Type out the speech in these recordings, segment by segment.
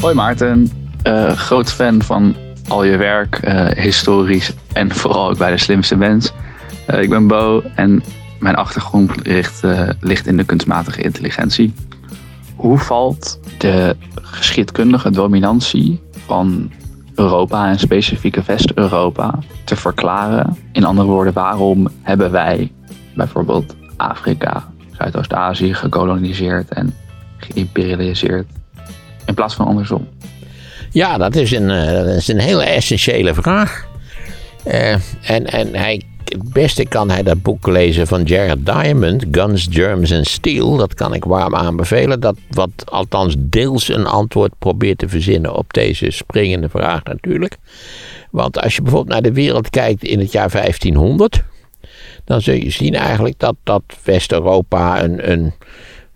Hoi Maarten, uh, groot fan van al je werk, uh, historisch en vooral ook bij de slimste mens. Uh, ik ben Bo en mijn achtergrond ligt, ligt in de kunstmatige intelligentie. Hoe valt de geschiedkundige dominantie van Europa en specifieke West-Europa te verklaren? In andere woorden, waarom hebben wij bijvoorbeeld Afrika, Zuidoost-Azië gekoloniseerd en geïmperialiseerd in plaats van andersom? Ja, dat is een, eh, dat is een hele essentiële vraag. Uh, en, en hij, het beste kan hij dat boek lezen van Jared Diamond, Guns, Germs and Steel. Dat kan ik warm aanbevelen. Dat wat althans deels een antwoord probeert te verzinnen op deze springende vraag natuurlijk. Want als je bijvoorbeeld naar de wereld kijkt in het jaar 1500, dan zul je zien eigenlijk dat, dat West-Europa een, een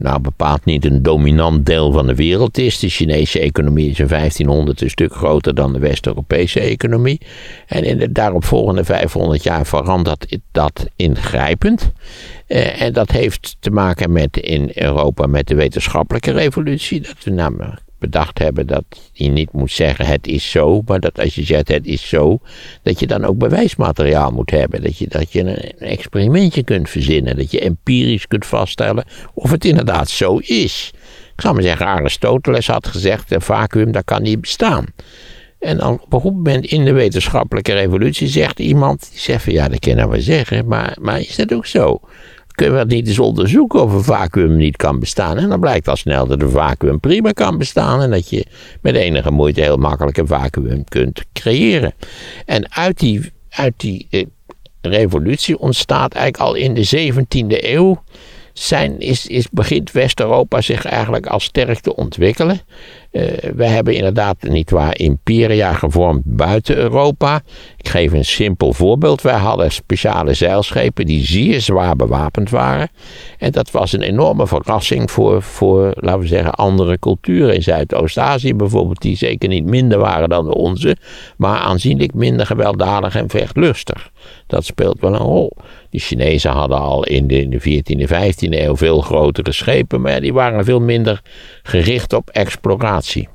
nou bepaald niet een dominant deel van de wereld is. De Chinese economie is in 1500 een stuk groter dan de West-Europese economie. En in de daaropvolgende 500 jaar verandert dat ingrijpend. Eh, en dat heeft te maken met in Europa met de wetenschappelijke revolutie. Dat we namelijk bedacht hebben dat je niet moet zeggen het is zo, maar dat als je zegt het is zo, dat je dan ook bewijsmateriaal moet hebben. Dat je, dat je een experimentje kunt verzinnen, dat je empirisch kunt vaststellen of het inderdaad zo is. Ik zou maar zeggen, Aristoteles had gezegd, een vacuüm dat kan niet bestaan. En op een goed moment in de wetenschappelijke revolutie zegt iemand, die zegt van ja, dat kan nou wel zeggen, maar, maar is dat ook zo? Kunnen we niet eens onderzoeken of een vacuüm niet kan bestaan. En dan blijkt al snel dat een vacuüm prima kan bestaan. En dat je met enige moeite heel makkelijk een vacuüm kunt creëren. En uit die, uit die eh, revolutie ontstaat eigenlijk al in de 17e eeuw. Zijn, is, is, begint West-Europa zich eigenlijk al sterk te ontwikkelen. Uh, we hebben inderdaad niet waar imperia gevormd buiten Europa. Geef een simpel voorbeeld. Wij hadden speciale zeilschepen die zeer zwaar bewapend waren. En dat was een enorme verrassing voor, voor laten we zeggen, andere culturen in Zuidoost-Azië bijvoorbeeld, die zeker niet minder waren dan de onze, maar aanzienlijk minder gewelddadig en vechtlustig. Dat speelt wel een rol. De Chinezen hadden al in de, in de 14e, 15e eeuw veel grotere schepen, maar die waren veel minder gericht op exploratie.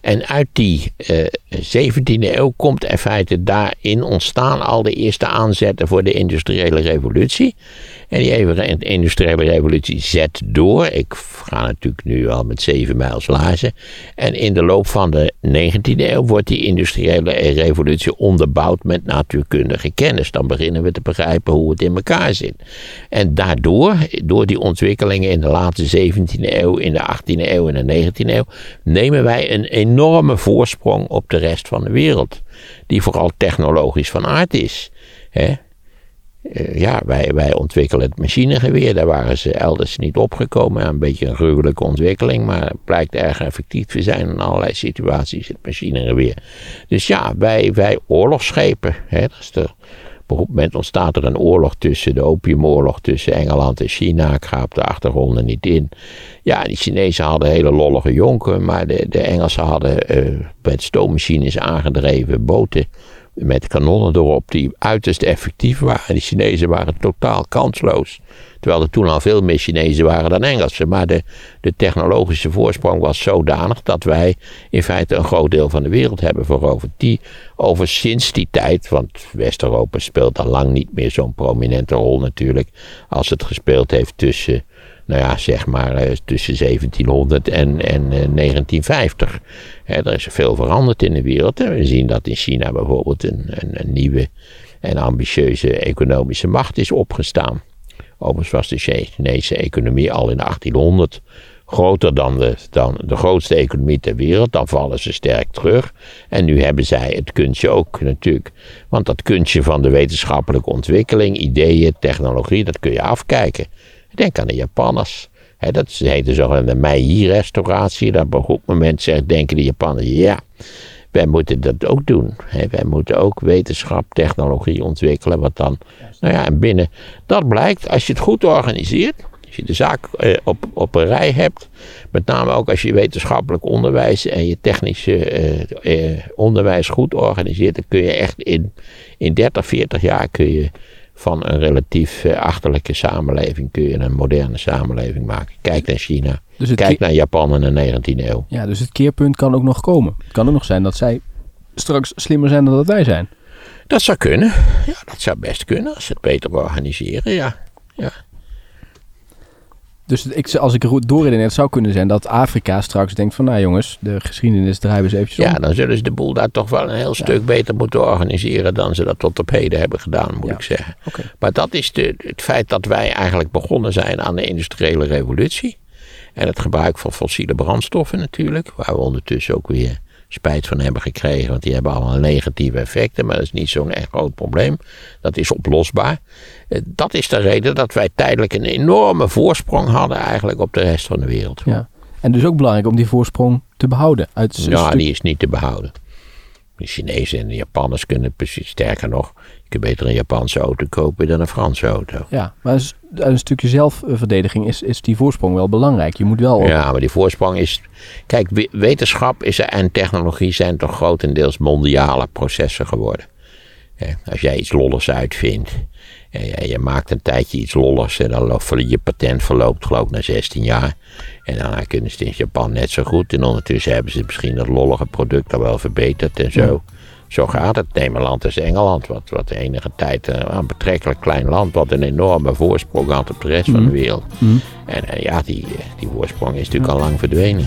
En uit die eh, 17e eeuw komt in feite daarin ontstaan al de eerste aanzetten voor de industriële revolutie. En die industriële revolutie zet door. Ik ga natuurlijk nu al met zeven mijls lazen. En in de loop van de 19e eeuw wordt die industriële revolutie onderbouwd met natuurkundige kennis. Dan beginnen we te begrijpen hoe het in elkaar zit. En daardoor, door die ontwikkelingen in de late 17e eeuw, in de 18e eeuw en de 19e eeuw, nemen wij een enorme voorsprong op de rest van de wereld. Die vooral technologisch van aard is. He? Eh, ja, wij, wij ontwikkelen het machinegeweer. Daar waren ze elders niet opgekomen. Een beetje een gruwelijke ontwikkeling, maar het blijkt erg effectief te zijn in allerlei situaties, het machinegeweer. Dus ja, wij, wij oorlogsschepen. Hè, dat is de, op een moment ontstaat er een oorlog tussen, de opiumoorlog tussen Engeland en China. Ik ga op de achtergronden niet in. Ja, die Chinezen hadden hele lollige jonken, maar de, de Engelsen hadden uh, met stoommachines aangedreven boten met kanonnen erop die uiterst effectief waren. De Chinezen waren totaal kansloos. Terwijl er toen al veel meer Chinezen waren dan Engelsen. Maar de, de technologische voorsprong was zodanig dat wij in feite een groot deel van de wereld hebben veroverd. Die over sinds die tijd, want West-Europa speelt al lang niet meer zo'n prominente rol natuurlijk. Als het gespeeld heeft tussen nou ja, zeg maar eh, tussen 1700 en, en 1950. Eh, er is veel veranderd in de wereld. We zien dat in China bijvoorbeeld een, een nieuwe en ambitieuze economische macht is opgestaan. Overigens was de Chinese economie al in 1800 groter dan de, dan de grootste economie ter wereld. Dan vallen ze sterk terug. En nu hebben zij het kunstje ook natuurlijk. Want dat kunstje van de wetenschappelijke ontwikkeling, ideeën, technologie, dat kun je afkijken. Denk aan de Japanners. He, dat heet de zogenaamde Meiji-restauratie. Dat op een goed moment zegt, denken de Japanners, ja, wij moeten dat ook doen. Wij moeten ook wetenschap, technologie ontwikkelen. Wat dan, nou ja, en binnen, dat blijkt, als je het goed organiseert, als je de zaak eh, op, op een rij hebt, met name ook als je wetenschappelijk onderwijs en je technische eh, eh, onderwijs goed organiseert, dan kun je echt in, in 30, 40 jaar kun je van een relatief eh, achterlijke samenleving kun je een moderne samenleving maken. Kijk naar China. Dus Kijk naar Japan in de 19e eeuw. Ja, dus het keerpunt kan ook nog komen. Het kan ook nog zijn dat zij straks slimmer zijn dan dat wij zijn. Dat zou kunnen. Ja, dat zou best kunnen als ze het beter organiseren, ja. ja. Dus ik, als ik doorredeneer, het zou kunnen zijn dat Afrika straks denkt van... nou jongens, de geschiedenis draaien we eens eventjes Ja, om. dan zullen ze de boel daar toch wel een heel stuk beter moeten organiseren dan ze dat tot op heden hebben gedaan, moet Ja. ik zeggen. Maar dat is de, het feit dat wij eigenlijk begonnen zijn aan de industriële revolutie. En het gebruik van fossiele brandstoffen natuurlijk, waar we ondertussen ook weer spijt van hebben gekregen, want die hebben allemaal negatieve effecten, maar dat is niet zo'n echt groot probleem. Dat is oplosbaar. Eh, Dat is de reden dat wij tijdelijk een enorme voorsprong hadden eigenlijk op de rest van de wereld. Ja. En dus ook belangrijk om die voorsprong te behouden. Uit Ja, stuk- die is niet te behouden. De Chinezen en de Japanners kunnen precies, sterker nog, je kunt beter een Japanse auto kopen dan een Franse auto. Ja, maar uit een stukje zelfverdediging is, is die voorsprong wel belangrijk. Je moet wel... op- Ja, maar die voorsprong is. Kijk, we- wetenschap is en technologie zijn toch grotendeels mondiale processen geworden. Als jij iets lolligs uitvindt. En je, je maakt een tijdje iets lolligs en dan je patent verloopt geloof ik na 16 jaar. En daarna kunnen ze het in Japan net zo goed. En ondertussen hebben ze misschien dat lollige product al wel verbeterd en zo. Zo gaat het. Neem een land als Engeland, wat, wat de enige tijd eh, een betrekkelijk klein land, wat een enorme voorsprong had op de rest van de wereld. En eh, ja, die, eh, die voorsprong is natuurlijk al lang verdwenen.